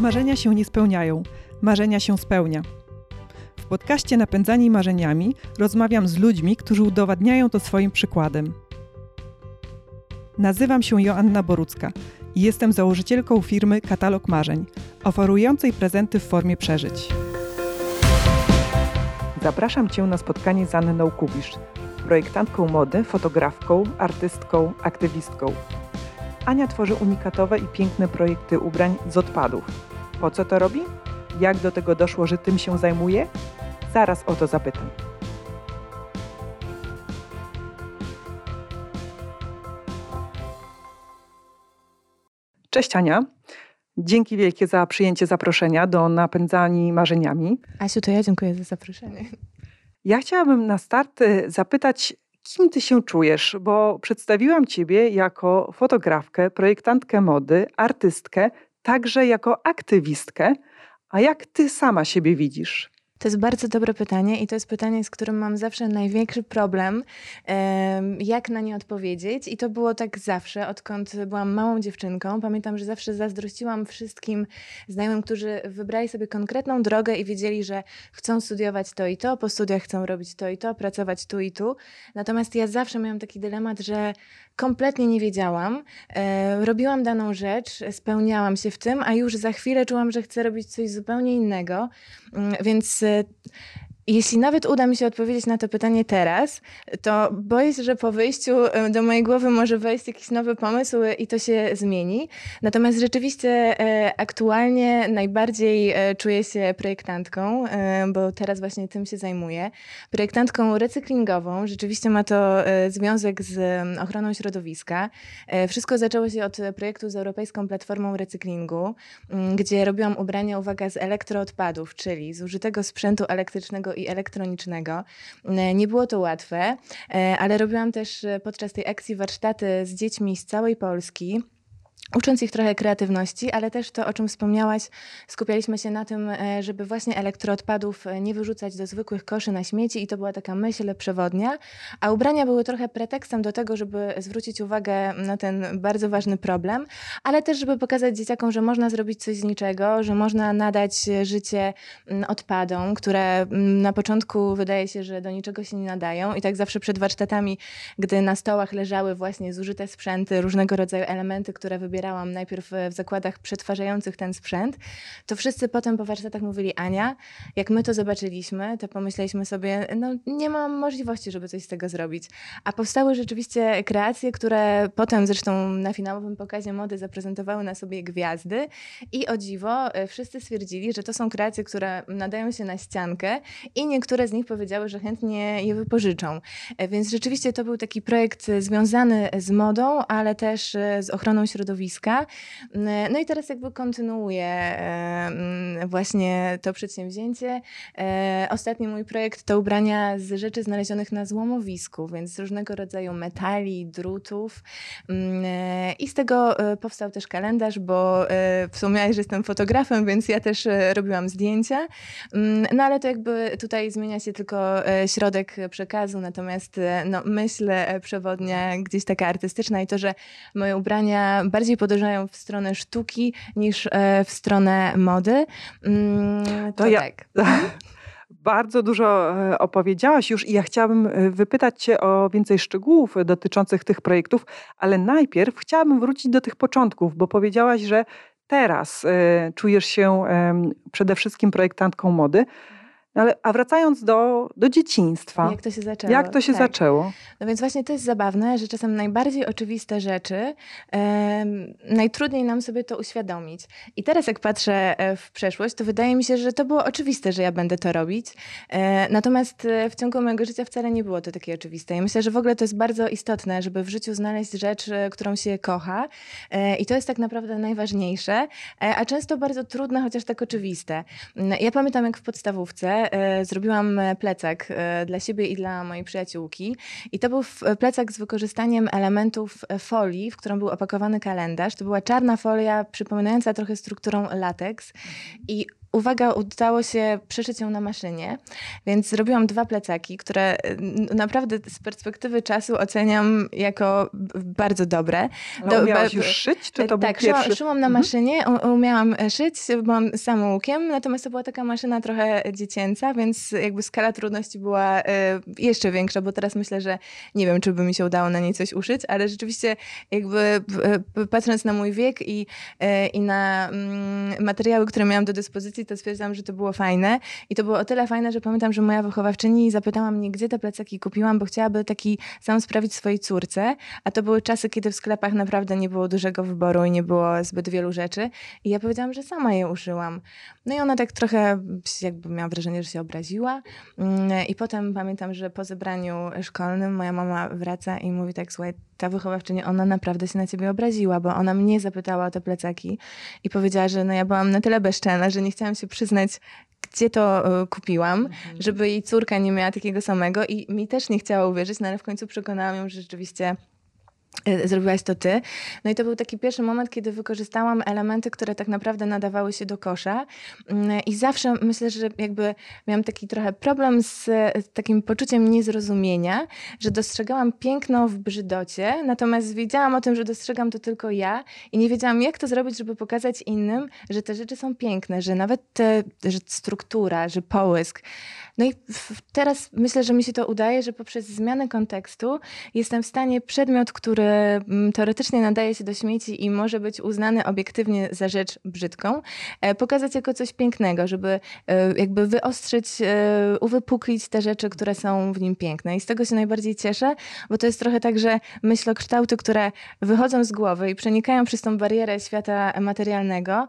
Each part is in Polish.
Marzenia się nie spełniają, marzenia się spełnia. W podcaście Napędzani Marzeniami rozmawiam z ludźmi, którzy udowadniają to swoim przykładem. Nazywam się Joanna Borucka i jestem założycielką firmy Katalog Marzeń, oferującej prezenty w formie przeżyć. Zapraszam Cię na spotkanie z Anną Kubisz, projektantką mody, fotografką, artystką, aktywistką. Ania tworzy unikatowe i piękne projekty ubrań z odpadów. Po co to robi? Jak do tego doszło, że tym się zajmuje? Zaraz o to zapytam. Cześć Ania. Dzięki wielkie za przyjęcie zaproszenia do Napędzani Marzeniami. Asiu, to ja dziękuję za zaproszenie. Ja chciałabym na start y, zapytać, kim ty się czujesz, bo przedstawiłam ciebie jako fotografkę, projektantkę mody, artystkę, także jako aktywistkę. A jak ty sama siebie widzisz? To jest bardzo dobre pytanie i to jest pytanie, z którym mam zawsze największy problem, jak na nie odpowiedzieć. I to było tak zawsze, odkąd byłam małą dziewczynką. Pamiętam, że zawsze zazdrościłam wszystkim znajomym, którzy wybrali sobie konkretną drogę i wiedzieli, że chcą studiować to i to, po studiach chcą robić to i to, pracować tu i tu. Natomiast ja zawsze miałam taki dylemat, że kompletnie nie wiedziałam. Robiłam daną rzecz, spełniałam się w tym, a już za chwilę czułam, że chcę robić coś zupełnie innego. Mm, więc e, jeśli nawet uda mi się odpowiedzieć na to pytanie teraz, to boję się, że po wyjściu do mojej głowy może wejść jakiś nowy pomysł i to się zmieni. Natomiast rzeczywiście e, aktualnie najbardziej e, czuję się projektantką, e, bo teraz właśnie tym się zajmuję. Projektantką recyklingową. Rzeczywiście ma to związek z ochroną środowiska. Wszystko zaczęło się od projektu z Europejską Platformą Recyklingu, gdzie robiłam ubrania, uwaga, z elektroodpadów, czyli zużytego sprzętu elektrycznego i elektronicznego. E, nie było to łatwe, e, ale robiłam też e, podczas tej akcji warsztaty z dziećmi z całej Polski ucząc ich trochę kreatywności, ale też to, o czym wspomniałaś, skupialiśmy się na tym, e, żeby właśnie elektroodpadów e, nie wyrzucać do zwykłych koszy na śmieci i to była taka myśl przewodnia, a ubrania były trochę pretekstem do tego, żeby zwrócić uwagę na ten bardzo ważny problem, ale też, żeby pokazać dzieciakom, że można zrobić coś z niczego, że można nadać życie odpadom, które na początku wydaje się, że do niczego się nie nadają i tak zawsze przed warsztatami, gdy na stołach leżały właśnie zużyte sprzęty, różnego rodzaju elementy, które wybieramy wybierałam najpierw w zakładach przetwarzających ten sprzęt, to wszyscy potem po warsztatach mówili, Ania, jak my to zobaczyliśmy, to pomyśleliśmy sobie, no nie mam możliwości, żeby coś z tego zrobić. A powstały rzeczywiście kreacje, które potem zresztą na finałowym pokazie mody zaprezentowały na sobie gwiazdy i o dziwo e, wszyscy stwierdzili, że to są kreacje, które nadają się na ściankę i niektóre z nich powiedziały, że chętnie je wypożyczą. E, więc rzeczywiście to był taki projekt związany z modą, ale też e, z ochroną środowiska środowiska. Mm, no i teraz jakby kontynuuję e, mm, właśnie to przedsięwzięcie. E, ostatni mój projekt to ubrania z rzeczy znalezionych na złomowisku, więc z różnego rodzaju metali, drutów. Mm, e, I z tego powstał też kalendarz, bo wspomniałeś, że jestem fotografem, więc ja też robiłam zdjęcia. No ale to jakby tutaj zmienia się tylko środek przekazu, natomiast no, myśl przewodnia gdzieś taka artystyczna i to, że moje ubrania bardziej podążają w stronę sztuki niż e, w stronę mody. Mm, to, to ja. Tak. Bardzo dużo e, opowiedziałaś już i ja chciałabym e, wypytać Cię o więcej szczegółów dotyczących tych projektów, ale najpierw chciałabym wrócić do tych początków, bo powiedziałaś, że teraz czujesz się przede wszystkim projektantką mody. No ale, a wracając do, do dzieciństwa. Jak to się zaczęło? Jak to się tak. zaczęło? No więc właśnie to jest zabawne, że czasem najbardziej oczywiste rzeczy um, najtrudniej nam sobie to uświadomić. I teraz jak patrzę e, w przeszłość, to wydaje mi się, że to było oczywiste, że ja będę to robić. E, natomiast e, w ciągu mojego życia wcale nie było to takie oczywiste. I myślę, że w ogóle to jest bardzo istotne, żeby w życiu znaleźć rzecz, e, którą się kocha. E, I to jest tak naprawdę najważniejsze, e, a często bardzo trudne, chociaż tak oczywiste. Mm, ja pamiętam, jak w podstawówce E, zrobiłam e, plecak e, dla siebie i dla mojej przyjaciółki. I to był plecak z wykorzystaniem elementów folii, w którą był opakowany kalendarz. To była czarna folia, przypominająca trochę strukturą lateks. I uwaga, udało się przeszyć ją na maszynie, więc zrobiłam dwa plecaki, które naprawdę z perspektywy czasu oceniam jako bardzo dobre. No, Do, umiałaś już szyć, czy to tak, był pierwszy? szyłam na mhm. maszynie, umiałam szyć, byłam samoukiem, natomiast to była taka maszyna trochę dziecięca, więc jakby skala trudności była e, jeszcze większa, bo teraz myślę, że nie wiem, czy by mi się udało na niej coś uszyć, ale rzeczywiście jakby patrząc na mój wiek i, e, i na mm, materiały, które miałam do dyspozycji, to stwierdzam, że to było fajne. I to było o tyle fajne, że pamiętam, że moja wychowawczyni zapytała mnie, gdzie te plecaki kupiłam, bo chciałaby taki sam sprawić swojej córce. A to były czasy, kiedy w sklepach naprawdę nie było dużego wyboru i nie było zbyt wielu rzeczy. I ja powiedziałam, że sama je uszyłam. No i ona tak trochę jakby miała wrażenie, że się obraziła. Mm, I potem pamiętam, że po zebraniu szkolnym moja mama wraca i mówi tak, słuchaj, ta wychowawczyni, ona naprawdę się na ciebie obraziła, bo ona mnie zapytała o te plecaki i powiedziała, że no ja byłam na tyle bezczelna, że nie chciałam się przyznać, gdzie to e, kupiłam, mhm. żeby jej córka nie miała takiego samego i mi też nie chciała uwierzyć, no ale w końcu przekonałam ją, że rzeczywiście zrobiłaś to ty. No i to był taki pierwszy moment, kiedy wykorzystałam elementy, które tak naprawdę nadawały się do kosza. Mm, I zawsze myślę, że jakby miałam taki trochę problem z takim poczuciem niezrozumienia, że dostrzegałam piękno w brzydocie, natomiast wiedziałam o tym, że dostrzegam to tylko ja i nie wiedziałam, jak to zrobić, żeby pokazać innym, że te rzeczy są piękne, że nawet te, że struktura, że połysk. No i teraz myślę, że mi się to udaje, że poprzez zmianę kontekstu jestem w stanie przedmiot, który Mm, teoretycznie nadaje się do śmieci i może być uznany obiektywnie za rzecz brzydką, e, pokazać jako coś pięknego, żeby e, jakby wyostrzyć, e, uwypuklić te rzeczy, które są w nim piękne. I z tego się najbardziej cieszę, bo to jest trochę tak, że myślokształty, które wychodzą z głowy i przenikają przez tą barierę świata materialnego,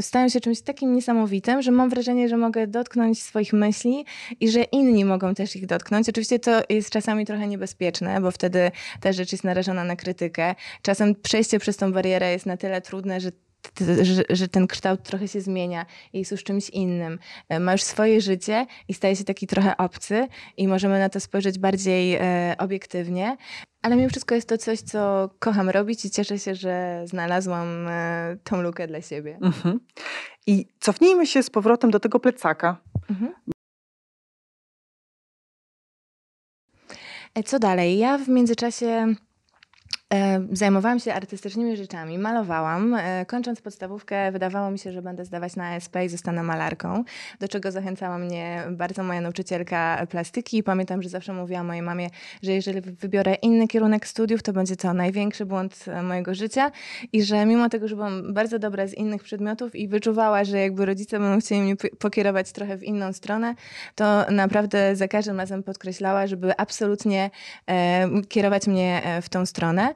stają się czymś takim niesamowitym, że mam wrażenie, że mogę dotknąć swoich myśli i że inni mogą też ich dotknąć. Oczywiście to jest czasami trochę niebezpieczne, bo wtedy ta rzecz jest narażona na krytykę. Czasem przejście przez tą barierę jest na tyle trudne, że że, że, ten kształt trochę się zmienia i jest już czymś innym. E, ma już swoje życie i staje się taki trochę obcy i możemy na to spojrzeć bardziej e, obiektywnie. Ale mimo wszystko jest to coś, co kocham robić i cieszę się, że znalazłam e, tą lukę dla siebie. Mhm. I cofnijmy się z powrotem do tego plecaka. Mhm. Co dalej? Ja w międzyczasie E, zajmowałam się artystycznymi rzeczami, malowałam. E, kończąc podstawówkę, wydawało mi się, że będę zdawać na ASP i zostanę malarką, do czego zachęcała mnie bardzo moja nauczycielka plastyki. Pamiętam, że zawsze mówiła mojej mamie, że jeżeli wybiorę inny kierunek studiów, to będzie to największy błąd e, mojego życia i że mimo tego, że byłam bardzo dobra z innych przedmiotów i wyczuwała, że jakby rodzice będą chcieli mnie pokierować trochę w inną stronę, to naprawdę za każdym razem podkreślała, żeby absolutnie e, kierować mnie w tą stronę.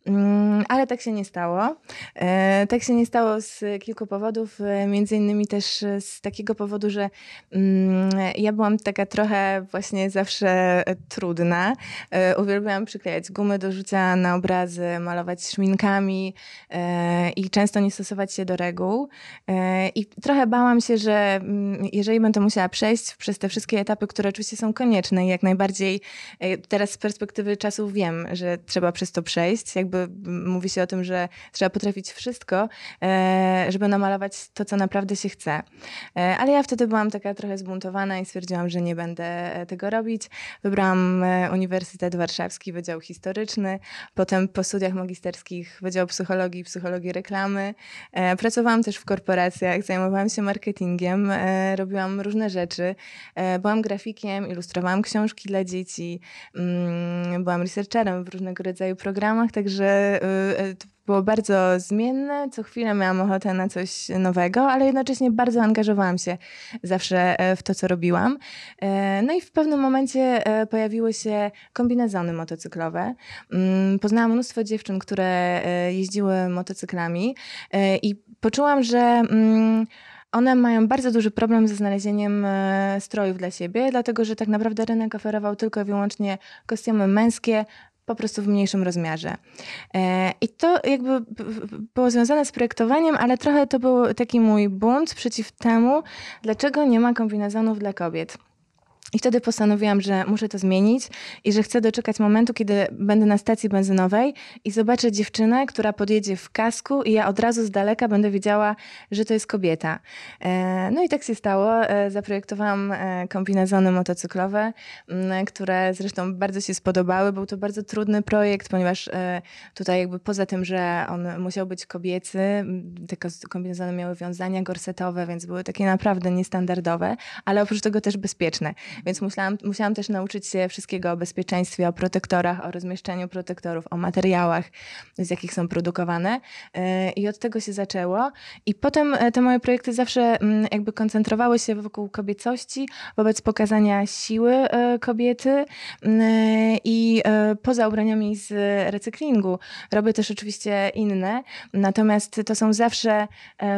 ale tak się nie stało. E, tak się nie stało z kilku powodów, e, między innymi też z takiego powodu, że mm, ja byłam taka trochę właśnie zawsze e, trudna. Uwielbiałam przyklejać gumy do rzucia na obrazy, malować szminkami i często nie stosować się do reguł. I trochę bałam się, że mm, jeżeli będę musiała przejść przez te wszystkie etapy, które oczywiście są konieczne i jak najbardziej teraz z perspektywy czasu wiem, że trzeba przez to przejść, jakby jakby mówi się o tym, że trzeba potrafić wszystko, e, żeby namalować to, co naprawdę się chce. E, ale ja wtedy byłam taka trochę zbuntowana i stwierdziłam, że nie będę e, tego robić. Wybrałam Uniwersytet Warszawski, Wydział Historyczny, potem po studiach magisterskich Wydział Psychologii i Psychologii Reklamy. Pracowałam też w korporacjach, zajmowałam się marketingiem, robiłam różne rzeczy. Byłam grafikiem, ilustrowałam książki dla dzieci, mm, byłam researcherem w różnego rodzaju programach, także że y, y, było bardzo zmienne. Co chwilę miałam ochotę na coś nowego, ale jednocześnie bardzo angażowałam się zawsze e, w to, co robiłam. E, no i w pewnym momencie e, pojawiły się kombinezony motocyklowe. Mm, poznałam mnóstwo dziewczyn, które jeździły motocyklami i poczułam, że mm, one mają bardzo duży problem ze znalezieniem strojów dla siebie, dlatego że tak naprawdę rynek oferował tylko i wyłącznie kostiumy męskie, po prostu w mniejszym rozmiarze. E, I to jakby było związane z projektowaniem, ale trochę to był taki mój bunt przeciw temu, dlaczego nie ma kombinezonów dla kobiet. I wtedy postanowiłam, że muszę to zmienić i że chcę doczekać momentu, kiedy będę na stacji benzynowej i zobaczę dziewczynę, która podjedzie w kasku i ja od razu z daleka będę wiedziała, że to jest kobieta. E, no i tak się stało. E, zaprojektowałam e, kombinezony motocyklowe, które zresztą bardzo się spodobały. Był to bardzo trudny projekt, ponieważ tutaj jakby poza tym, że on musiał być kobiecy, te kombinezony miały wiązania gorsetowe, więc były takie naprawdę niestandardowe, ale oprócz tego też bezpieczne. Więc musiałam, musiałam też nauczyć się wszystkiego o bezpieczeństwie, o protektorach, o rozmieszczeniu protektorów, o materiałach, z jakich są produkowane. E, I od tego się zaczęło. I potem e, te moje projekty zawsze mm, jakby koncentrowały się wokół kobiecości, wobec pokazania siły e, kobiety mm, i poza ubraniami z recyklingu. Robię też oczywiście inne, natomiast to są zawsze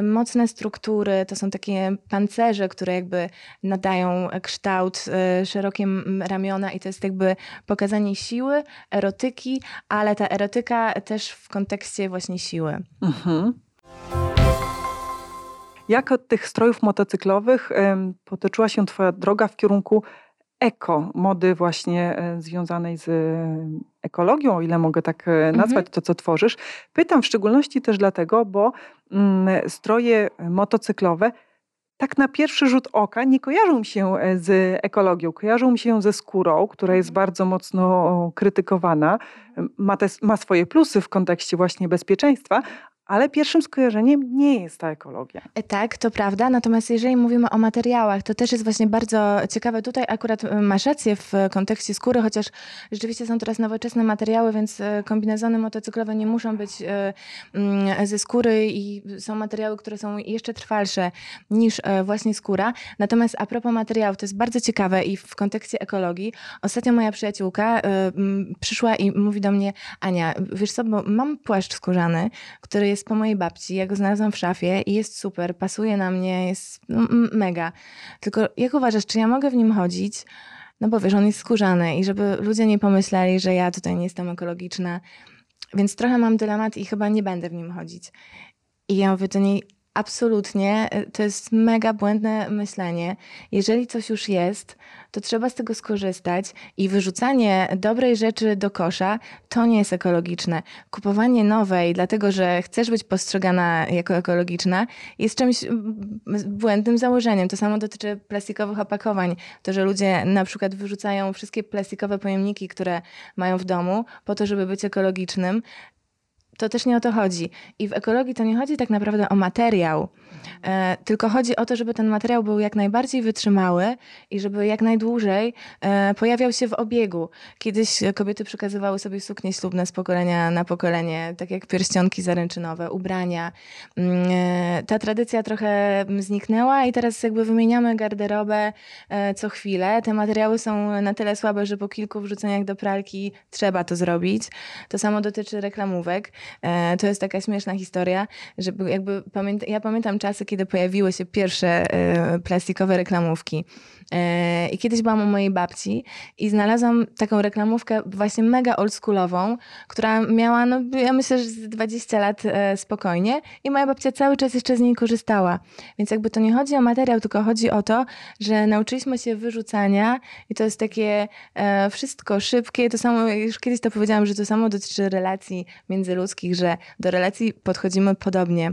mocne struktury, to są takie pancerze, które jakby nadają kształt Y, szerokie ramiona i to jest jakby pokazanie siły, erotyki, ale ta erotyka też w kontekście właśnie siły. Mhm. Jak od tych strojów motocyklowych potoczyła się Twoja droga w kierunku eko, mody właśnie e, związanej z ekologią, o ile mogę tak e, nazwać mhm. to, co tworzysz. Pytam w szczególności też dlatego, bo mm, stroje motocyklowe tak na pierwszy rzut oka nie kojarzą się e, z ekologią, kojarzą mi się ze skórą, która jest mhm. bardzo mocno krytykowana. Ma, te, ma swoje plusy w kontekście właśnie bezpieczeństwa, ale pierwszym skojarzeniem nie jest ta ekologia. E, tak, to prawda. Natomiast jeżeli mówimy o materiałach, to też jest właśnie bardzo ciekawe. Tutaj akurat e, masz rację w kontekście skóry, chociaż rzeczywiście są teraz nowoczesne materiały, więc e, kombinezony motocyklowe nie muszą być mm, ze skóry i są materiały, które są jeszcze trwalsze niż właśnie skóra. Natomiast a propos materiałów, to jest bardzo ciekawe i w kontekście ekologii. Ostatnio moja przyjaciółka przyszła i mówi do mnie, Ania, wiesz co, bo mam płaszcz skórzany, który jest po mojej babci. Ja go znalazłam w szafie i jest super, pasuje na mnie, jest no, mega. Tylko jak uważasz, czy ja mogę w nim chodzić? No bo wiesz, on jest skórzany i żeby ludzie nie pomyśleli, że ja tutaj nie jestem ekologiczna. Więc trochę mam dylemat i chyba nie będę w nim chodzić. I ja mówię do niej, absolutnie, to jest mega błędne myślenie. Jeżeli coś już jest, to trzeba z tego skorzystać i wyrzucanie dobrej rzeczy do kosza to nie jest ekologiczne. Kupowanie nowej, dlatego że chcesz być postrzegana jako ekologiczna, jest czymś błędnym założeniem. To samo dotyczy plastikowych opakowań. To, że ludzie na przykład wyrzucają wszystkie plastikowe pojemniki, które mają w domu, po to, żeby być ekologicznym, to też nie o to chodzi. I w ekologii to nie chodzi tak naprawdę o materiał, tylko chodzi o to, żeby ten materiał był jak najbardziej wytrzymały i żeby jak najdłużej e, pojawiał się w obiegu. Kiedyś kobiety przekazywały sobie suknie ślubne z pokolenia na pokolenie, tak jak pierścionki zaręczynowe, ubrania. Mm, e, ta tradycja trochę zniknęła i teraz jakby wymieniamy garderobę e, co chwilę. Te materiały są na tyle słabe, że po kilku wrzuceniach do pralki trzeba to zrobić. To samo dotyczy reklamówek. E, to jest taka śmieszna historia, że jakby pamięta, ja pamiętam czasy, kiedy pojawiły się pierwsze e, plastikowe reklamówki. E, I kiedyś byłam u mojej babci i znalazłam taką reklamówkę właśnie mega oldschoolową, która miała, no ja myślę, że z 20 lat spokojnie i moja babcia cały czas jeszcze z niej korzystała. Więc jakby to nie chodzi o materiał, tylko chodzi o to, że nauczyliśmy się wyrzucania i to jest takie wszystko szybkie. To samo, już kiedyś to powiedziałam, że to samo dotyczy relacji międzyludzkich, że do relacji podchodzimy podobnie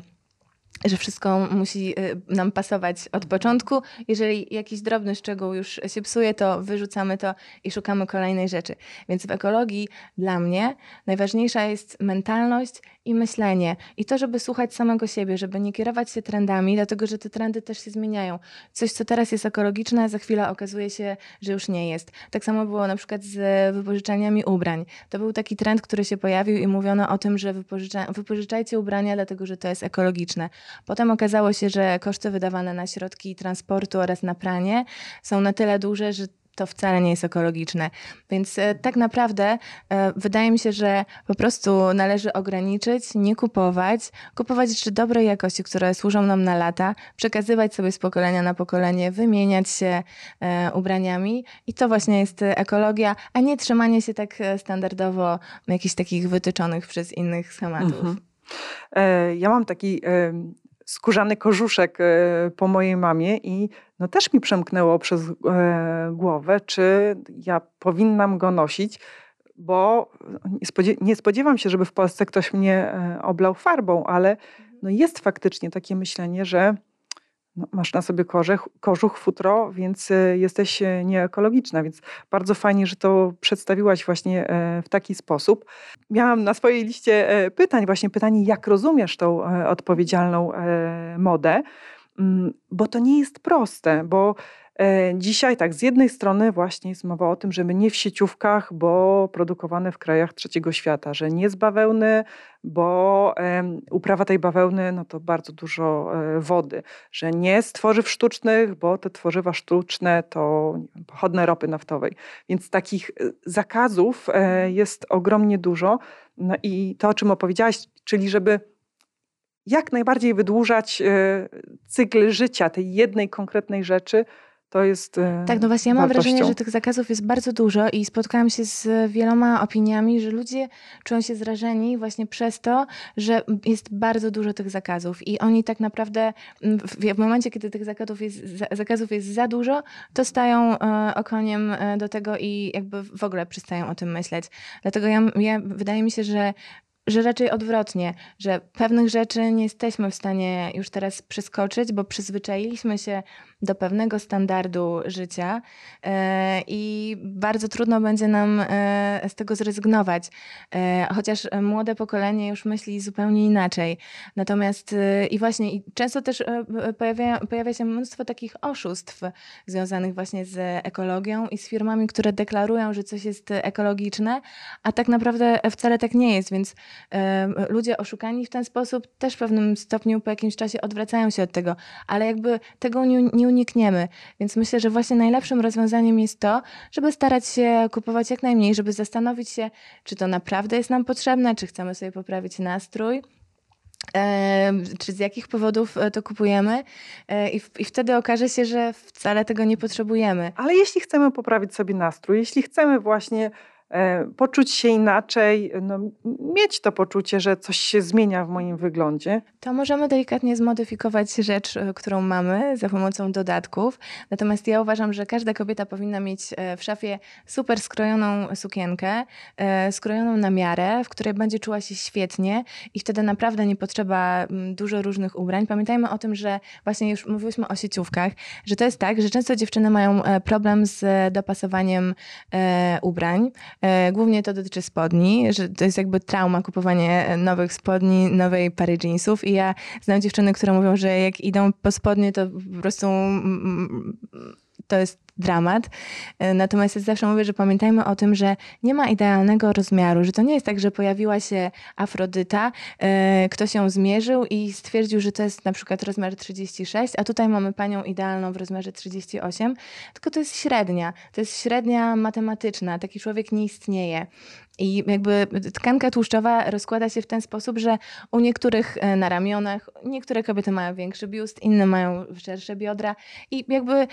że wszystko musi y, nam pasować od początku. Jeżeli jakiś drobny szczegół już się psuje, to wyrzucamy to i szukamy kolejnej rzeczy. Więc w ekologii dla mnie najważniejsza jest mentalność i myślenie. I to, żeby słuchać samego siebie, żeby nie kierować się trendami, dlatego że te trendy też się zmieniają. Coś, co teraz jest ekologiczne, za chwilę okazuje się, że już nie jest. Tak samo było na przykład z wypożyczaniami ubrań. To był taki trend, który się pojawił i mówiono o tym, że wypożycza, wypożyczajcie ubrania, dlatego że to jest ekologiczne. Potem okazało się, że koszty wydawane na środki transportu oraz na pranie są na tyle duże, że to wcale nie jest ekologiczne. Więc e, tak naprawdę e, wydaje mi się, że po prostu należy ograniczyć, nie kupować, kupować rzeczy dobrej jakości, które służą nam na lata, przekazywać sobie z pokolenia na pokolenie, wymieniać się e, ubraniami i to właśnie jest ekologia, a nie trzymanie się tak standardowo jakichś takich wytyczonych przez innych schematów. Mhm. Ja mam taki skórzany kożuszek po mojej mamie i no też mi przemknęło przez głowę, czy ja powinnam go nosić, bo nie spodziewam się, żeby w Polsce ktoś mnie oblał farbą, ale no jest faktycznie takie myślenie, że no, masz na sobie korzech, kożuch, futro, więc e, jesteś e, nieekologiczna, więc bardzo fajnie, że to przedstawiłaś właśnie e, w taki sposób. Miałam na swojej liście pytań właśnie pytanie, jak rozumiesz tą odpowiedzialną modę, mm, bo to nie jest proste, bo dzisiaj tak, z jednej strony właśnie jest mowa o tym, że my nie w sieciówkach, bo produkowane w krajach trzeciego świata, że nie z bawełny, bo uprawa tej bawełny no to bardzo dużo e, wody, że nie z tworzyw sztucznych, bo te tworzywa sztuczne to pochodne ropy naftowej. Więc takich e, zakazów jest ogromnie dużo. No i to, o czym opowiedziałaś, czyli żeby jak najbardziej wydłużać cykl życia tej jednej konkretnej rzeczy, to jest. E, tak, no właśnie, ja mam wartością. wrażenie, że tych zakazów jest bardzo dużo i spotkałam się z wieloma opiniami, że ludzie czują się zrażeni właśnie przez to, że jest bardzo dużo tych zakazów i oni tak naprawdę w, w momencie, kiedy tych zakazów jest, zakazów jest za dużo, to stają e, okoniem e, do tego i jakby w ogóle przestają o tym myśleć. Dlatego ja, ja wydaje mi się, że że raczej odwrotnie, że pewnych rzeczy nie jesteśmy w stanie już teraz przeskoczyć, bo przyzwyczailiśmy się do pewnego standardu życia e, i bardzo trudno będzie nam e, z tego zrezygnować. E, chociaż młode pokolenie już myśli zupełnie inaczej. Natomiast i właśnie i często też pojawia, pojawia się mnóstwo takich oszustw związanych właśnie z ekologią i z firmami, które deklarują, że coś jest ekologiczne, a tak naprawdę wcale tak nie jest, więc ludzie oszukani w ten sposób też w pewnym stopniu po jakimś czasie odwracają się od tego, ale jakby tego nie, nie unikniemy. Więc myślę, że właśnie najlepszym rozwiązaniem jest to, żeby starać się kupować jak najmniej, żeby zastanowić się, czy to naprawdę jest nam potrzebne, czy chcemy sobie poprawić nastrój. czy z jakich powodów e, to kupujemy, e, I, i, wtedy okaże się, że wcale tego nie potrzebujemy. Ale jeśli chcemy poprawić sobie nastrój, jeśli chcemy właśnie poczuć się inaczej, no, mieć to poczucie, że coś się zmienia w moim wyglądzie. To możemy delikatnie zmodyfikować rzecz, e, którą mamy za pomocą dodatków. Natomiast ja uważam, że każda kobieta powinna mieć e, w szafie super skrojoną sukienkę, skrojoną na miarę, w której będzie czuła się świetnie i wtedy naprawdę nie potrzeba dużo różnych ubrań. Pamiętajmy o tym, że właśnie już mówiłyśmy o sieciówkach, że to jest tak, że często dziewczyny mają problem z dopasowaniem ubrań. E, głównie to dotyczy spodni, że to jest jakby trauma kupowanie nowych spodni, nowej pary jeansów. I ja znam dziewczyny, które mówią, że jak idą po spodnie, to po prostu to jest dramat. E, natomiast ja zawsze mówię, że pamiętajmy o tym, że nie ma idealnego rozmiaru, że to nie jest tak, że pojawiła się Afrodyta, e, ktoś ją zmierzył i stwierdził, że to jest na przykład rozmiar 36, a tutaj mamy panią idealną w rozmiarze 38, tylko to jest średnia. To jest średnia matematyczna. Taki człowiek nie istnieje. I jakby tkanka tłuszczowa rozkłada się w ten sposób, że u niektórych e, na ramionach, niektóre kobiety mają większy biust, inne mają szersze biodra i jakby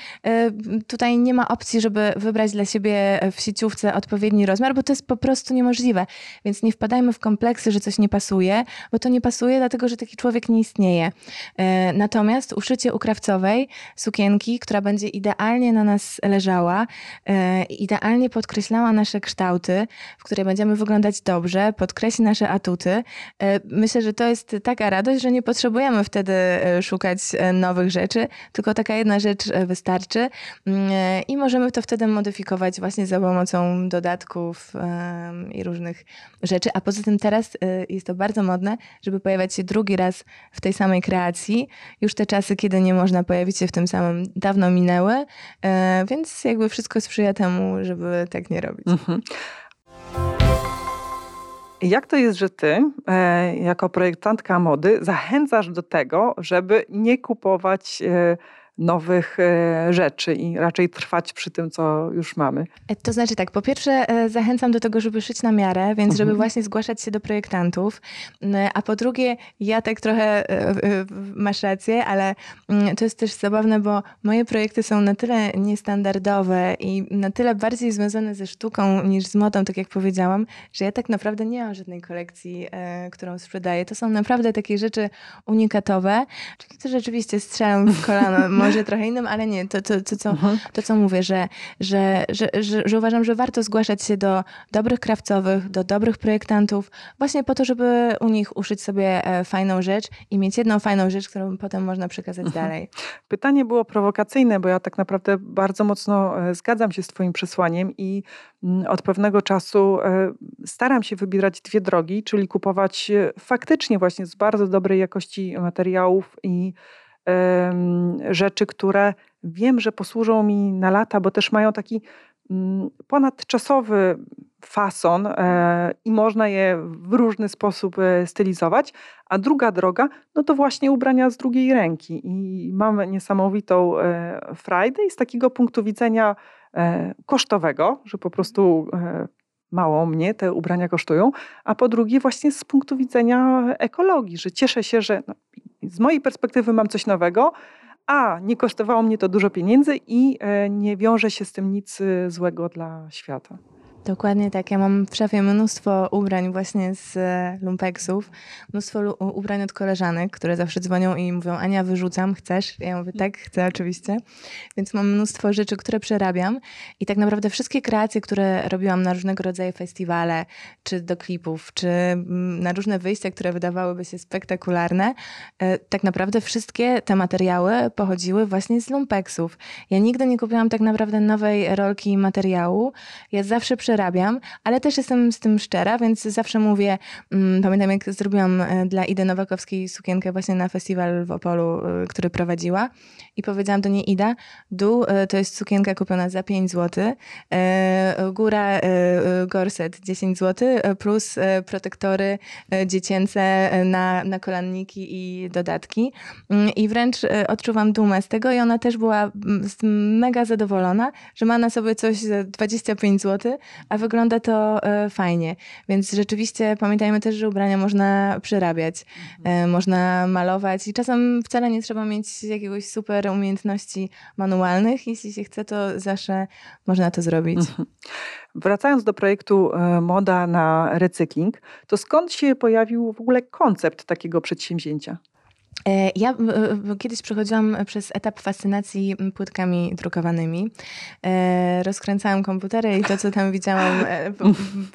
tutaj nie ma opcji, żeby wybrać dla siebie w sieciówce odpowiedni rozmiar, bo to jest po prostu niemożliwe. Więc nie wpadajmy w kompleksy, że coś nie pasuje, bo to nie pasuje, dlatego że taki człowiek nie istnieje. E, natomiast uszycie u krawcowej sukienki, która będzie idealnie na nas leżała, e, idealnie podkreślała nasze kształty, w której będziemy wyglądać dobrze, podkreśli nasze atuty. E, myślę, że to jest taka radość, że nie potrzebujemy wtedy szukać nowych rzeczy, tylko taka jedna rzecz wystarczy. I możemy to wtedy modyfikować właśnie za pomocą dodatków i różnych rzeczy. A poza tym teraz y, jest to bardzo modne, żeby pojawiać się drugi raz w tej samej kreacji. Już te czasy, kiedy nie można pojawić się w tym samym, dawno minęły, e, więc jakby wszystko sprzyja temu, żeby tak nie robić. Mhm. Jak to jest, że ty, e, jako projektantka mody, zachęcasz do tego, żeby nie kupować e, nowych e, rzeczy i raczej trwać przy tym, co już mamy. E, to znaczy tak, po pierwsze zachęcam do tego, żeby szyć na miarę, więc żeby mhm. właśnie zgłaszać się do projektantów, a po drugie ja tak trochę, masz rację, ale mm, to jest też zabawne, bo moje projekty są na tyle niestandardowe i na tyle bardziej związane ze sztuką niż z modą, tak jak powiedziałam, że ja tak naprawdę nie mam żadnej kolekcji, którą sprzedaję. To są naprawdę takie rzeczy unikatowe, czyli to rzeczywiście strzelam w kolano, może trochę innym, ale nie, to, to, to, co, mhm. to co mówię, że, że, że, że, uważam, że warto zgłaszać się do dobrych krawcowych, do dobrych projektantów, właśnie po to, żeby u nich uszyć sobie e, fajną rzecz i mieć jedną fajną rzecz, którą potem można przekazać mhm. dalej. Pytanie było prowokacyjne, bo ja tak naprawdę bardzo mocno e, zgadzam się z Twoim przesłaniem i mm, od pewnego czasu e, staram się wybierać dwie drogi, czyli kupować faktycznie właśnie z bardzo dobrej jakości materiałów i rzeczy, które wiem, że posłużą mi na lata, bo też mają taki mm, ponadczasowy fason e, i można je w różny sposób e, stylizować. A druga droga, no to właśnie ubrania z drugiej ręki. I mam niesamowitą e, i z takiego punktu widzenia kosztowego, że po prostu mało mnie te ubrania kosztują, a po drugie właśnie z punktu widzenia ekologii, że cieszę się, że no, z mojej perspektywy mam coś nowego, a nie kosztowało mnie to dużo pieniędzy i e, nie wiąże się z tym nic e, złego dla świata. Dokładnie tak. Ja mam w szafie mnóstwo ubrań właśnie z e, lumpeksów, mnóstwo ubrań od koleżanek, które zawsze dzwonią i mówią, Ania, wyrzucam, chcesz? Ja mówię, tak, chcę oczywiście. Więc mam mnóstwo rzeczy, które przerabiam i tak naprawdę wszystkie kreacje, które robiłam na różnego rodzaju festiwale, czy do klipów, czy mm, na różne wyjścia, które wydawałyby się spektakularne, e, tak naprawdę wszystkie te materiały pochodziły właśnie z lumpeksów. Ja nigdy nie kupiłam tak naprawdę nowej rolki materiału. Ja zawsze przerabiam przerabiam, ale też jestem z tym szczera, więc zawsze mówię, mm, pamiętam jak zrobiłam e, dla Idy Nowakowskiej sukienkę właśnie na festiwal w Opolu, e, który prowadziła i powiedziałam do niej Ida, dół e, to jest sukienka kupiona za 5 zł, góra gorset 10 zł, plus protektory dziecięce na, na kolanniki i dodatki. Mm, I wręcz odczuwam dumę z tego i ona też była mm, mega zadowolona, że ma na sobie coś za 25 zł, a wygląda to e, fajnie. Więc rzeczywiście pamiętajmy też, że ubrania można przerabiać, mhm. E, można malować i czasem wcale nie trzeba mieć jakiegoś super umiejętności manualnych. Jeśli się chce, to zawsze można to zrobić. Mhm. Wracając do projektu e, Moda na recykling, to skąd się pojawił w ogóle koncept takiego przedsięwzięcia? E, ja kiedyś przechodziłam przez etap fascynacji płytkami drukowanymi. E, rozkręcałam komputery i to, co tam widziałam, e,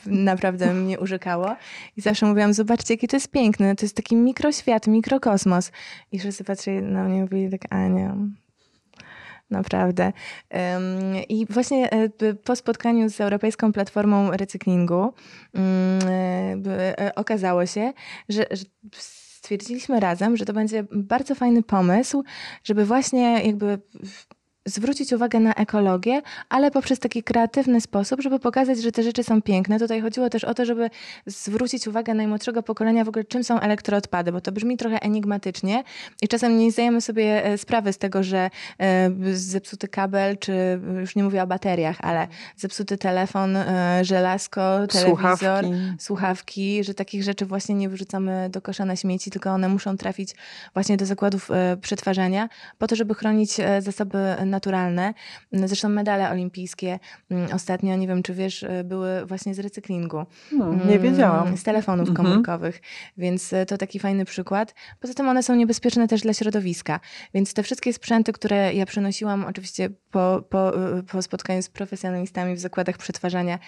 naprawdę mnie urzekało. I zawsze mówiłam, zobaczcie, jakie to jest piękne. To jest taki mikroświat, mikrokosmos. I wszyscy patrzyli na mnie i mówili tak, Ania, naprawdę. I właśnie po spotkaniu z Europejską Platformą Recyklingu mm, okazało się, że stwierdziliśmy razem, że to będzie bardzo fajny pomysł, żeby właśnie jakby zwrócić uwagę na ekologię, ale poprzez taki kreatywny sposób, żeby pokazać, że te rzeczy są piękne. Tutaj chodziło też o to, żeby zwrócić uwagę najmłodszego pokolenia w ogóle, czym są elektroodpady, bo to brzmi trochę enigmatycznie i czasem nie zdajemy sobie e, sprawy z tego, że e, zepsuty kabel, czy już nie mówię o bateriach, ale zepsuty telefon, e, żelazko, telewizor, słuchawki, słuchawki że takich rzeczy właśnie nie wyrzucamy do kosza na śmieci, tylko one muszą trafić właśnie do zakładów przetwarzania po to, żeby chronić zasoby naturalne. Zresztą medale olimpijskie mm, ostatnio, nie wiem czy wiesz, y, były właśnie z recyklingu. No, nie mm, wiedziałam. Z telefonów mhm. komórkowych, więc y, to taki fajny przykład. Poza tym one są niebezpieczne też dla środowiska, więc te wszystkie sprzęty, które ja przynosiłam oczywiście po, po, y, po spotkaniu z profesjonalistami w zakładach przetwarzania,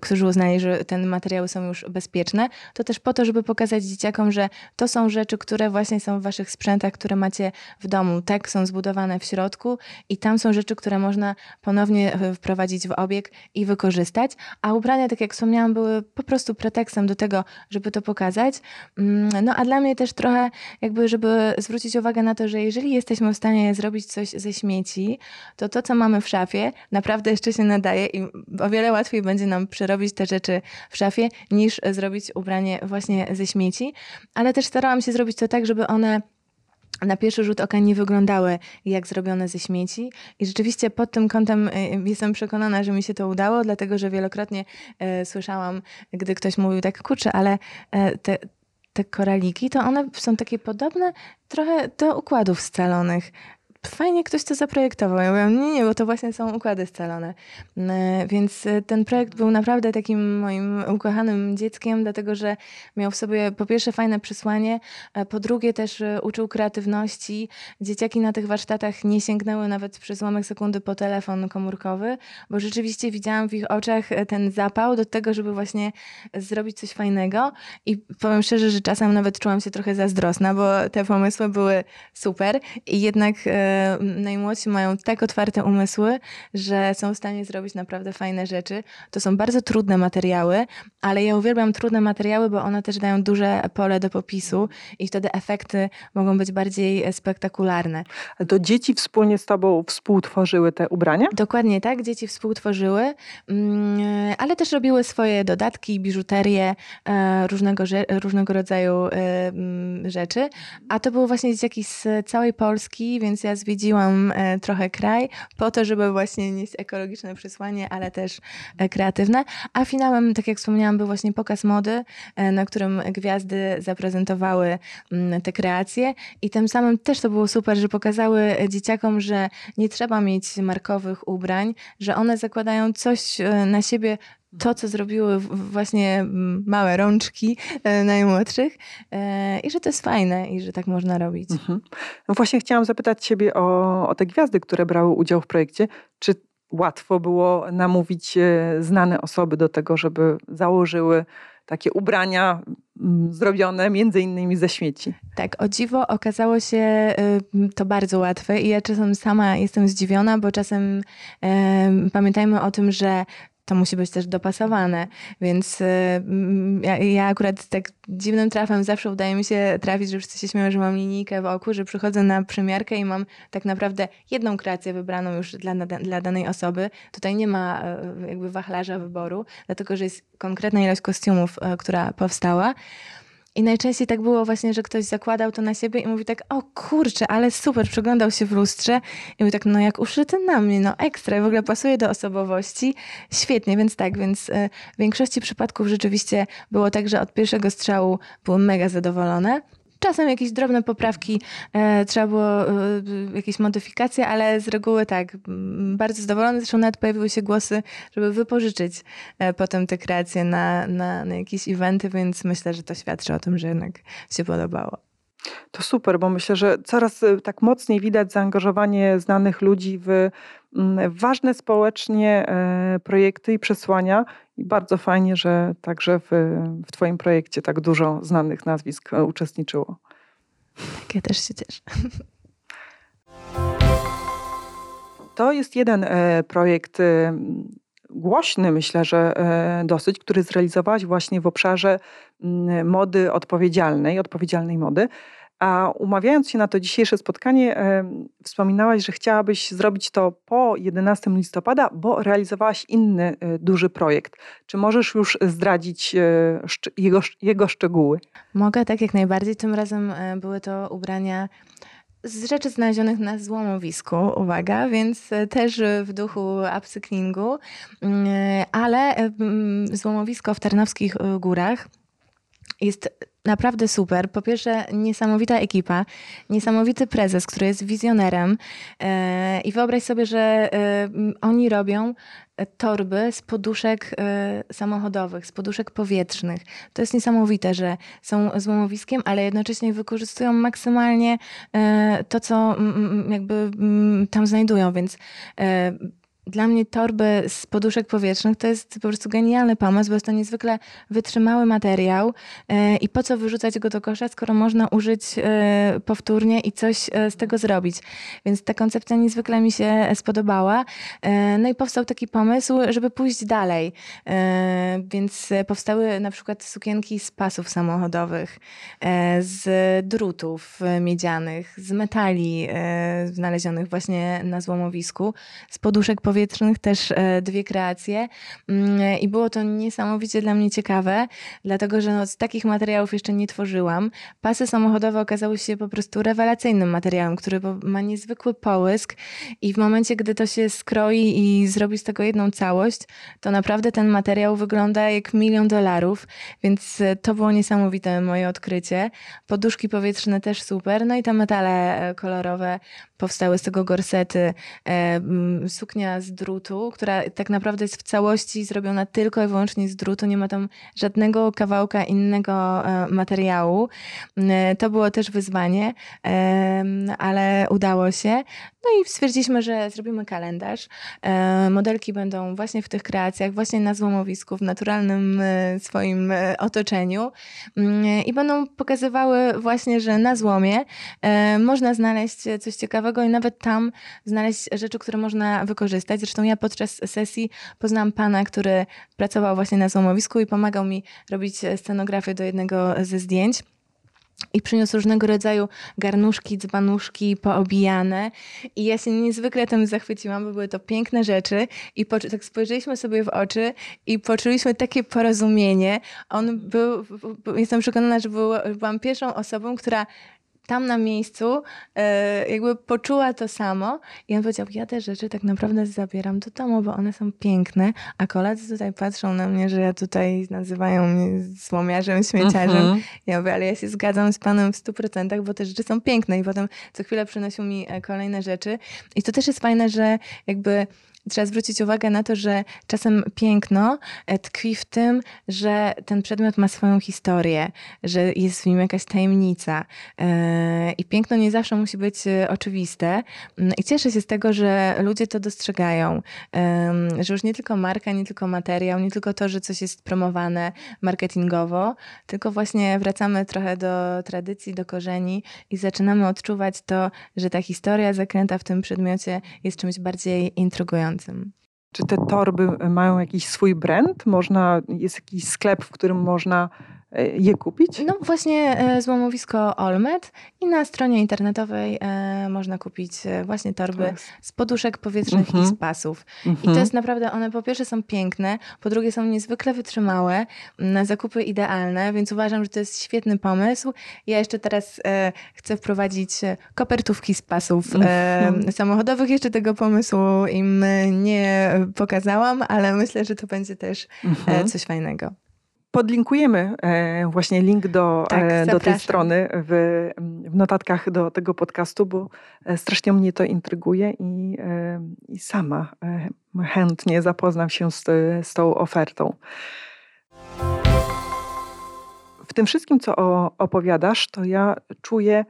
którzy uznali, że te materiały są już bezpieczne, to też po to, żeby pokazać dzieciakom, że to są rzeczy, które właśnie są w waszych sprzętach, które macie w domu. Tak są zbudowane w środku i tam tam są rzeczy, które można ponownie e, wprowadzić w obieg i wykorzystać, a ubrania, tak jak wspomniałam, były po prostu pretekstem do tego, żeby to pokazać. Mm, no a dla mnie też trochę jakby, żeby zwrócić uwagę na to, że jeżeli jesteśmy w stanie zrobić coś ze śmieci, to to, co mamy w szafie, naprawdę jeszcze się nadaje i o wiele łatwiej będzie nam przerobić te rzeczy w szafie, niż zrobić ubranie właśnie ze śmieci. Ale też starałam się zrobić to tak, żeby one na pierwszy rzut oka nie wyglądały jak zrobione ze śmieci. I rzeczywiście pod tym kątem jestem przekonana, że mi się to udało, dlatego że wielokrotnie e, słyszałam, gdy ktoś mówił tak, kurczę, ale e, te, te koraliki, to one są takie podobne trochę do układów scalonych fajnie ktoś to zaprojektował. Ja mówię, nie, nie, bo to właśnie są układy scalone. E, więc e, ten projekt był naprawdę takim moim ukochanym dzieckiem, dlatego że miał w sobie po pierwsze fajne przesłanie, po drugie też e, uczył kreatywności. Dzieciaki na tych warsztatach nie sięgnęły nawet przez ułamek sekundy po telefon komórkowy, bo rzeczywiście widziałam w ich oczach ten zapał do tego, żeby właśnie zrobić coś fajnego i powiem szczerze, że czasem nawet czułam się trochę zazdrosna, bo te pomysły były super i jednak najmłodsi mają tak otwarte umysły, że są w stanie zrobić naprawdę fajne rzeczy. To są bardzo trudne materiały, ale ja uwielbiam trudne materiały, bo one też dają duże pole do popisu i wtedy efekty mogą być bardziej spektakularne. To dzieci wspólnie z tobą współtworzyły te ubrania? Dokładnie tak, dzieci współtworzyły, mm, ale też robiły swoje dodatki, biżuterię, e, różnego, różnego rodzaju e, rzeczy. A to były właśnie dzieciaki z całej Polski, więc ja zwiedziłam e, trochę kraj po to, żeby właśnie nieść ekologiczne przesłanie, ale też e, kreatywne. A finałem, tak jak wspomniałam, był właśnie pokaz mody, e, na którym gwiazdy zaprezentowały mm, te kreacje i tym samym też to było super, że pokazały dzieciakom, że nie trzeba mieć markowych ubrań, że one zakładają coś na siebie to, co zrobiły właśnie małe rączki e, najmłodszych e, i że to jest fajne i że tak można robić. Mhm. No właśnie chciałam zapytać Ciebie o, o te gwiazdy, które brały udział w projekcie. Czy łatwo było namówić e, znane osoby do tego, żeby założyły takie ubrania zrobione między innymi ze śmieci. Tak, o dziwo okazało się to bardzo łatwe i ja czasem sama jestem zdziwiona, bo czasem pamiętajmy o tym, że to musi być też dopasowane. Więc y, ja, ja, akurat tak dziwnym trafem zawsze udaje mi się trafić, że wszyscy się śmieją, że mam linijkę w oku, że przychodzę na przymiarkę i mam tak naprawdę jedną kreację wybraną już dla, dla danej osoby. Tutaj nie ma y, jakby wachlarza wyboru, dlatego że jest konkretna ilość kostiumów, y, która powstała. I najczęściej tak było właśnie, że ktoś zakładał to na siebie i mówi tak, o kurczę, ale super, przeglądał się w lustrze i mówi tak, no jak uszyty na mnie, no ekstra, w ogóle pasuje do osobowości, świetnie, więc tak, więc e, w większości przypadków rzeczywiście było tak, że od pierwszego strzału były mega zadowolone. Czasem jakieś drobne poprawki, e, trzeba było e, jakieś modyfikacje, ale z reguły tak, bardzo zadowolony. Zresztą nawet pojawiły się głosy, żeby wypożyczyć e, potem te kreacje na, na, na jakieś eventy, więc myślę, że to świadczy o tym, że jednak się podobało. To super, bo myślę, że coraz y, tak mocniej widać zaangażowanie znanych ludzi w mm, ważne społecznie e, projekty i przesłania. I bardzo fajnie, że także w, w Twoim projekcie tak dużo znanych nazwisk e, uczestniczyło. Tak, ja też się cieszę. To jest jeden e, projekt głośny, myślę, że dosyć, który zrealizowałaś właśnie w obszarze mody odpowiedzialnej, odpowiedzialnej mody. A umawiając się na to dzisiejsze spotkanie, wspominałaś, że chciałabyś zrobić to po 11 listopada, bo realizowałaś inny e, duży projekt. Czy możesz już zdradzić e, jego, jego szczegóły? Mogę, tak jak najbardziej. Tym razem e, były to ubrania z rzeczy znalezionych na złomowisku, uwaga, więc też w duchu upcyklingu, mm, ale złomowisko w Tarnowskich Górach jest naprawdę super. Po pierwsze, niesamowita ekipa, niesamowity prezes, który jest wizjonerem. E, I wyobraź sobie, że e, oni robią torby z poduszek e, samochodowych, z poduszek powietrznych. To jest niesamowite, że są złomowiskiem, ale jednocześnie wykorzystują maksymalnie to, co jakby tam znajdują, więc dla mnie torby z poduszek powietrznych to jest po prostu genialny pomysł, bo jest to niezwykle wytrzymały materiał e, i po co wyrzucać go do kosza, skoro można użyć e, powtórnie i coś e, z tego zrobić. Więc ta koncepcja niezwykle mi się spodobała. No i powstał taki pomysł, żeby pójść dalej. Więc powstały na przykład sukienki z pasów samochodowych, z drutów miedzianych, z metali znalezionych właśnie na złomowisku, z poduszek powietrznych powietrznych też dwie kreacje. Mm, i było to niesamowicie dla mnie ciekawe, dlatego że no, z takich materiałów jeszcze nie tworzyłam. Pasy samochodowe okazały się po prostu rewelacyjnym materiałem, który ma niezwykły połysk. I w momencie, gdy to się skroi i zrobi z tego jedną całość, to naprawdę ten materiał wygląda jak milion dolarów, więc e, to było niesamowite moje odkrycie. Poduszki powietrzne też super, no i te metale e, kolorowe powstały z tego gorsety, e, suknia z drutu, która tak naprawdę jest w całości zrobiona tylko i wyłącznie z drutu, nie ma tam żadnego kawałka innego materiału. To było też wyzwanie, ale udało się. No i stwierdziliśmy, że zrobimy kalendarz. Modelki będą właśnie w tych kreacjach, właśnie na złomowisku, w naturalnym swoim otoczeniu i będą pokazywały właśnie, że na złomie można znaleźć coś ciekawego i nawet tam znaleźć rzeczy, które można wykorzystać. Zresztą ja podczas sesji poznałam pana, który pracował właśnie na złomowisku i pomagał mi robić scenografię do jednego ze zdjęć. I przyniósł różnego rodzaju garnuszki, dzbanuszki poobijane. I ja się niezwykle tym zachwyciłam, bo były to piękne rzeczy. I tak spojrzeliśmy sobie w oczy i poczuliśmy takie porozumienie. On był, jestem przekonana, że był, byłam pierwszą osobą, która tam na miejscu e, jakby poczuła to samo i on powiedział, ja te rzeczy tak naprawdę zabieram do domu, bo one są piękne, a koledzy tutaj patrzą na mnie, że ja tutaj nazywają mnie słomiarzem, śmieciarzem. Mhm. Ja mówię, ale ja się zgadzam z panem w stu procentach, bo te rzeczy są piękne i potem co chwilę przynosił mi e, kolejne rzeczy. I to też jest fajne, że jakby trzeba zwrócić uwagę na to, że czasem piękno e, tkwi w tym, że ten przedmiot ma swoją historię, że jest w nim jakaś tajemnica. E, I piękno nie zawsze musi być e, oczywiste. Mm, I cieszę się z tego, że ludzie to dostrzegają, że już nie tylko marka, nie tylko materiał, nie tylko to, że coś jest promowane marketingowo, tylko właśnie wracamy trochę do tradycji, do korzeni i zaczynamy odczuwać to, że ta historia zakręta w tym przedmiocie jest czymś bardziej intrygującym. Czy te torby mają jakiś swój brand? Można, jest jakiś sklep, w którym można je kupić? No właśnie e, złomowisko Olmet i na stronie internetowej e, można kupić właśnie torby z poduszek powietrznych i z pasów. I to mhm. jest naprawdę, one po pierwsze są piękne, po drugie są niezwykle wytrzymałe, na zakupy idealne, więc uważam, że to jest świetny pomysł. Ja jeszcze teraz chcę wprowadzić kopertówki z pasów -hmm. samochodowych. Jeszcze tego pomysłu im nie pokazałam, ale myślę, że to będzie też mhm. coś fajnego. Podlinkujemy e, właśnie link do, tak, e, do tej strony w, w, notatkach do tego podcastu, bo e, strasznie mnie to intryguje i, i sama chętnie zapoznam się z, z tą ofertą. W tym wszystkim, co opowiadasz, to ja czuję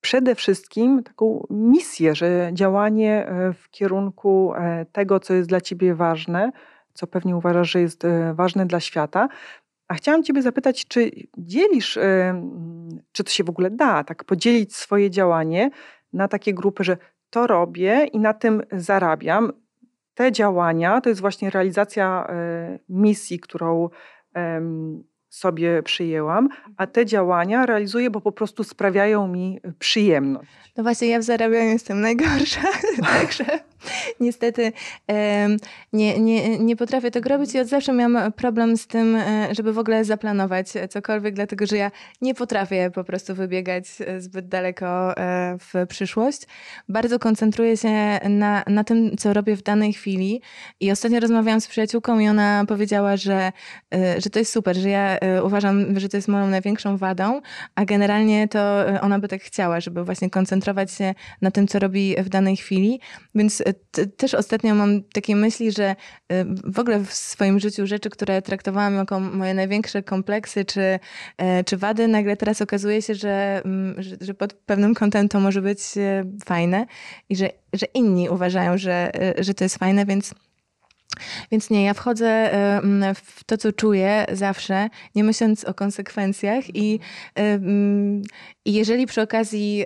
przede wszystkim taką misję, że działanie w kierunku tego, co jest dla ciebie ważne, co pewnie uważasz, że jest ważne dla świata, a chciałam Ciebie zapytać, czy dzielisz, czy to się w ogóle da, tak podzielić swoje działanie na takie grupy, że to robię i na tym zarabiam. Te działania to jest właśnie realizacja e, misji, którą sobie przyjęłam, a te działania realizuję, bo po prostu sprawiają mi przyjemność. No właśnie, ja w zarabianiu jestem najgorsza, także niestety nie, nie, nie potrafię tego robić i od zawsze miałam problem z tym, e, żeby w ogóle zaplanować cokolwiek, dlatego że ja nie potrafię po prostu wybiegać e, zbyt daleko e, w przyszłość. Bardzo koncentruję się na, na tym, co robię w danej chwili i ostatnio rozmawiałam z przyjaciółką i ona powiedziała, że, że to jest super, że ja uważam, że to jest moją największą wadą, a generalnie to ona by tak chciała, żeby właśnie koncentrować się na tym, co robi w danej chwili, więc też ostatnio mam takie myśli, że y, w ogóle w swoim życiu rzeczy, które traktowałam jako moje największe kompleksy czy, e, czy wady, nagle teraz okazuje się, że, mm, że, że pod pewnym kątem to może być e, fajne i że, że inni uważają, że, e, że to jest fajne, więc Więc nie, ja wchodzę w to, co czuję zawsze, nie myśląc o konsekwencjach i, i jeżeli przy okazji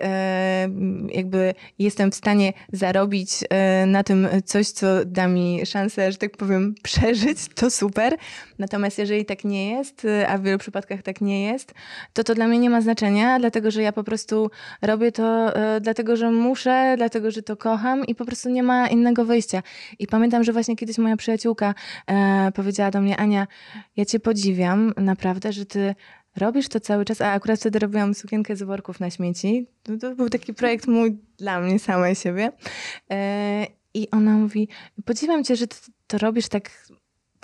jakby jestem w stanie zarobić e, na tym coś, co da mi szansę, że tak powiem, przeżyć, to super. Natomiast jeżeli tak nie jest, e, a w wielu przypadkach tak nie jest, to to dla mnie nie ma znaczenia, dlatego że ja po prostu robię to e, dlatego, że muszę, dlatego, że to kocham i po prostu nie ma innego wyjścia. I pamiętam, że właśnie kiedyś moja przyjaciółka e, powiedziała do mnie, Ania, ja cię podziwiam naprawdę, że ty robisz to cały czas, a akurat wtedy robiłam sukienkę z worków na śmieci. To, to był taki projekt mój dla mnie samej siebie. E, I ona mówi, podziwiam cię, że ty to robisz tak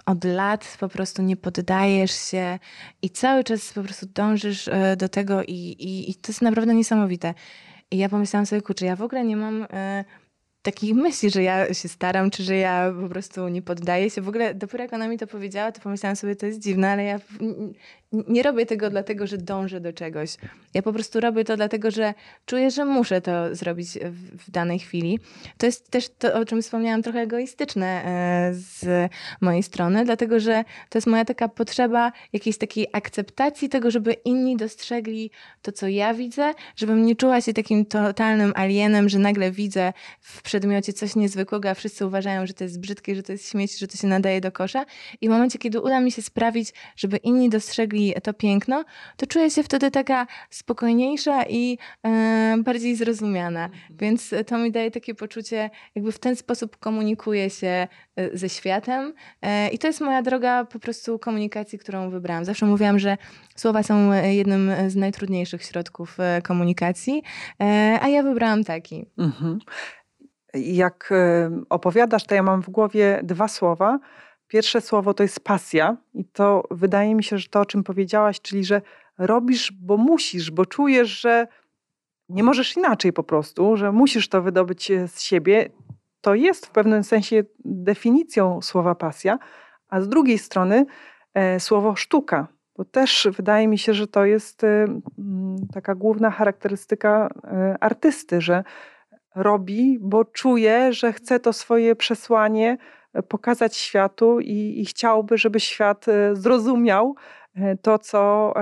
od lat po prostu nie poddajesz się i cały czas po prostu dążysz e, do tego i, i, i to jest naprawdę niesamowite. I ja pomyślałam sobie, kurczę, ja w ogóle nie mam e, takich myśli, że ja się staram, czy że ja po prostu nie poddaję się. W ogóle dopiero jak ona mi to powiedziała, to pomyślałam sobie, to jest dziwne, ale ja nie robię tego dlatego, że dążę do czegoś. Ja po prostu robię to dlatego, że czuję, że muszę to zrobić w, danej chwili. To jest też to, o czym wspomniałam, trochę egoistyczne e, z mojej strony, dlatego że to jest moja taka potrzeba jakiejś takiej akceptacji tego, żeby inni dostrzegli to, co ja widzę, żebym nie czuła się takim totalnym alienem, że nagle widzę w przedmiocie coś niezwykłego, a wszyscy uważają, że to jest brzydkie, że to jest śmieć, że to się nadaje do kosza. I w momencie, kiedy uda mi się sprawić, żeby inni dostrzegli to piękno, to czuję się wtedy taka spokojniejsza i e, bardziej zrozumiana. Mhm. Więc to mi daje takie poczucie, jakby w ten sposób komunikuję się e, ze światem. E, I to jest moja droga po prostu komunikacji, którą wybrałam. Zawsze mówiłam, że słowa są jednym z najtrudniejszych środków komunikacji, a ja wybrałam taki. Mhm. Jak opowiadasz, to ja mam w głowie dwa słowa Pierwsze słowo to jest pasja, i to wydaje mi się, że to, o czym powiedziałaś, czyli że robisz, bo musisz, bo czujesz, że nie możesz inaczej po prostu, że musisz to wydobyć z siebie. To jest w pewnym sensie definicją słowa pasja, a z drugiej strony e, słowo sztuka. Bo też wydaje mi się, że to jest e, taka główna charakterystyka e, artysty, że robi, bo czuje, że chce to swoje przesłanie pokazać światu i, i chciałby, żeby świat e, zrozumiał e, to, co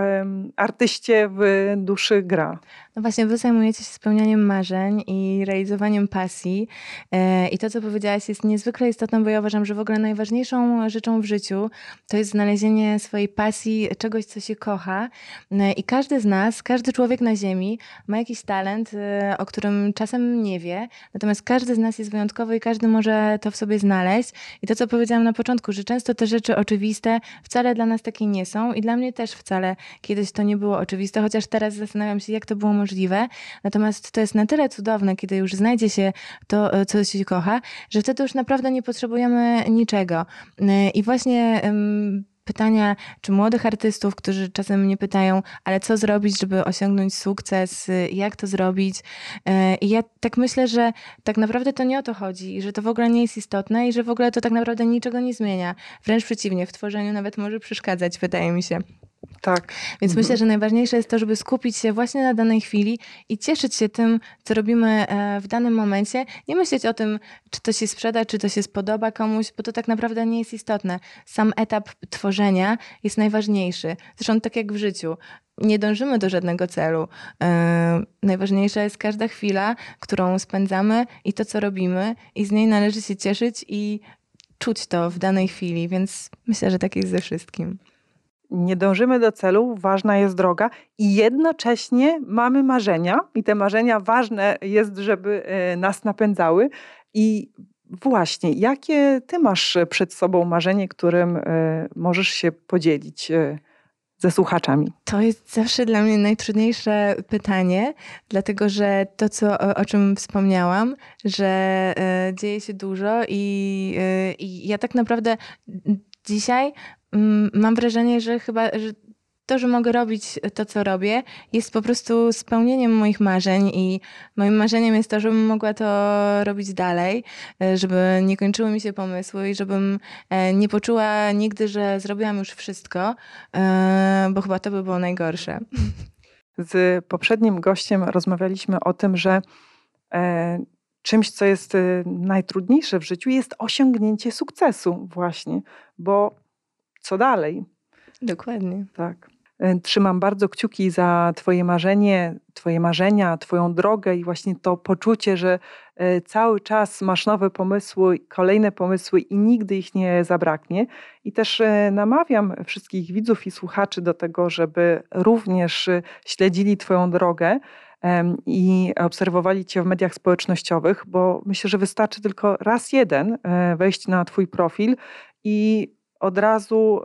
artyście w duszy gra. No właśnie, wy zajmujecie się spełnianiem marzeń i realizowaniem pasji. E, I to, co powiedziałaś, jest niezwykle istotne, bo ja uważam, że w ogóle najważniejszą rzeczą w życiu to jest znalezienie swojej pasji, czegoś, co się kocha. E, I każdy z nas, każdy człowiek na Ziemi ma jakiś talent, e, o którym czasem nie wie. Natomiast każdy z nas jest wyjątkowy i każdy może to w sobie znaleźć. I to, co powiedziałam na początku, że często te rzeczy oczywiste wcale dla nas takie nie są. I dla mnie też wcale kiedyś to nie było oczywiste, chociaż teraz zastanawiam się, jak to było możliwe. Natomiast to jest na tyle cudowne, kiedy już znajdzie się to, e, co się kocha, że wtedy już naprawdę nie potrzebujemy niczego. E, I właśnie pytania, czy młodych artystów, którzy czasem mnie pytają, ale co zrobić, żeby osiągnąć sukces, jak to zrobić. E, I ja tak myślę, że tak naprawdę to nie o to chodzi, że to w ogóle nie jest istotne i że w ogóle to tak naprawdę niczego nie zmienia. Wręcz przeciwnie, w tworzeniu nawet może przeszkadzać, wydaje mi się. Tak. Więc mhm. myślę, że najważniejsze jest to, żeby skupić się właśnie na danej chwili i cieszyć się tym, co robimy e, w danym momencie. Nie myśleć o tym, czy to się sprzeda, czy to się spodoba komuś, bo to tak naprawdę nie jest istotne. Sam etap tworzenia jest najważniejszy. Zresztą tak jak w życiu. Nie dążymy do żadnego celu. E, najważniejsza jest każda chwila, którą spędzamy i to, co robimy, i z niej należy się cieszyć i czuć to w danej chwili, więc myślę, że tak jest ze wszystkim nie dążymy do celu, ważna jest droga i jednocześnie mamy marzenia i te marzenia ważne jest, żeby e, nas napędzały. I właśnie, jakie ty masz przed sobą marzenie, którym e, możesz się podzielić e, ze słuchaczami? To jest zawsze dla mnie najtrudniejsze pytanie, dlatego że to, co, o, czym wspomniałam, że dzieje się dużo i, i ja tak naprawdę dzisiaj mam wrażenie, że chyba że to, że mogę robić to, co robię, jest po prostu spełnieniem moich marzeń i moim marzeniem jest to, żebym mogła to robić dalej, e, żeby nie kończyły mi się pomysły i żebym e, nie poczuła nigdy, że zrobiłam już wszystko, e, bo chyba to by było najgorsze. Z poprzednim gościem rozmawialiśmy o tym, że czymś, co jest najtrudniejsze w życiu, jest osiągnięcie sukcesu, właśnie, bo co dalej? Dokładnie. Tak. Y, trzymam bardzo kciuki za Twoje marzenie, Twoje marzenia, Twoją drogę i właśnie to poczucie, że y, cały czas masz nowe pomysły, kolejne pomysły i nigdy ich nie zabraknie. I też namawiam wszystkich widzów i słuchaczy do tego, żeby również śledzili Twoją drogę i obserwowali Cię w mediach społecznościowych, bo myślę, że wystarczy tylko raz jeden e, wejść na Twój profil i od razu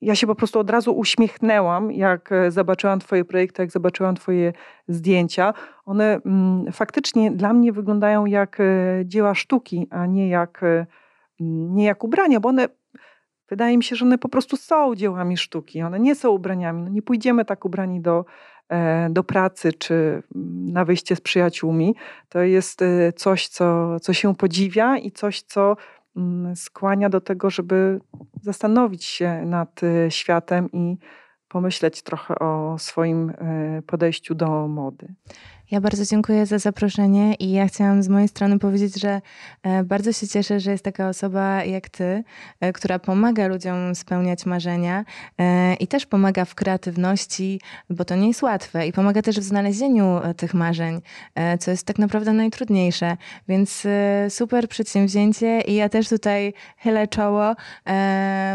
ja się po prostu od razu uśmiechnęłam, jak e, zobaczyłam Twoje projekty, jak zobaczyłam Twoje zdjęcia. One mm, faktycznie dla mnie wyglądają jak e, dzieła sztuki, a nie jak, nie jak ubrania, bo one wydaje mi się, że one po prostu są dziełami sztuki. One nie są ubraniami. No nie pójdziemy tak ubrani do E, do pracy czy na wyjście z przyjaciółmi, to jest e, coś, co, co się podziwia i coś, co mm, skłania do tego, żeby zastanowić się nad e, światem i pomyśleć trochę o swoim podejściu do mody. Ja bardzo dziękuję za zaproszenie i ja chciałam z mojej strony powiedzieć, że e, bardzo się cieszę, że jest taka osoba jak ty, e, która pomaga ludziom spełniać marzenia e, i też pomaga w kreatywności, bo to nie jest łatwe i pomaga też w znalezieniu tych marzeń, co jest tak naprawdę najtrudniejsze. Więc super przedsięwzięcie i ja też tutaj chylę czoło,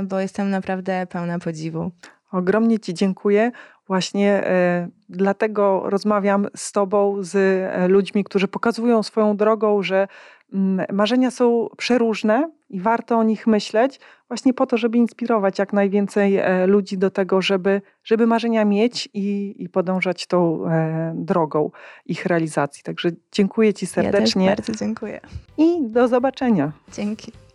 bo jestem naprawdę pełna podziwu. Ogromnie Ci dziękuję. Właśnie e, dlatego rozmawiam z Tobą, z e, ludźmi, którzy pokazują swoją drogą, że mm, marzenia są przeróżne i warto o nich myśleć, właśnie po to, żeby inspirować jak najwięcej e, ludzi do tego, żeby, żeby marzenia mieć i, i podążać tą drogą ich realizacji. Także dziękuję Ci serdecznie. Ja też bardzo dziękuję. I do zobaczenia. Dzięki.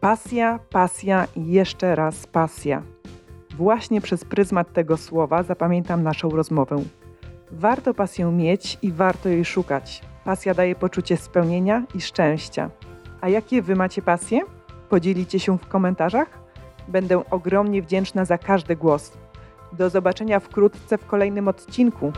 Pasja, pasja i jeszcze raz pasja. Właśnie przez pryzmat tego słowa zapamiętam naszą rozmowę. Warto pasję mieć i warto jej szukać. Pasja daje poczucie spełnienia i szczęścia. A jakie wy macie pasje? Podzielicie się w komentarzach? Będę ogromnie wdzięczna za każdy głos. Do zobaczenia wkrótce w kolejnym odcinku.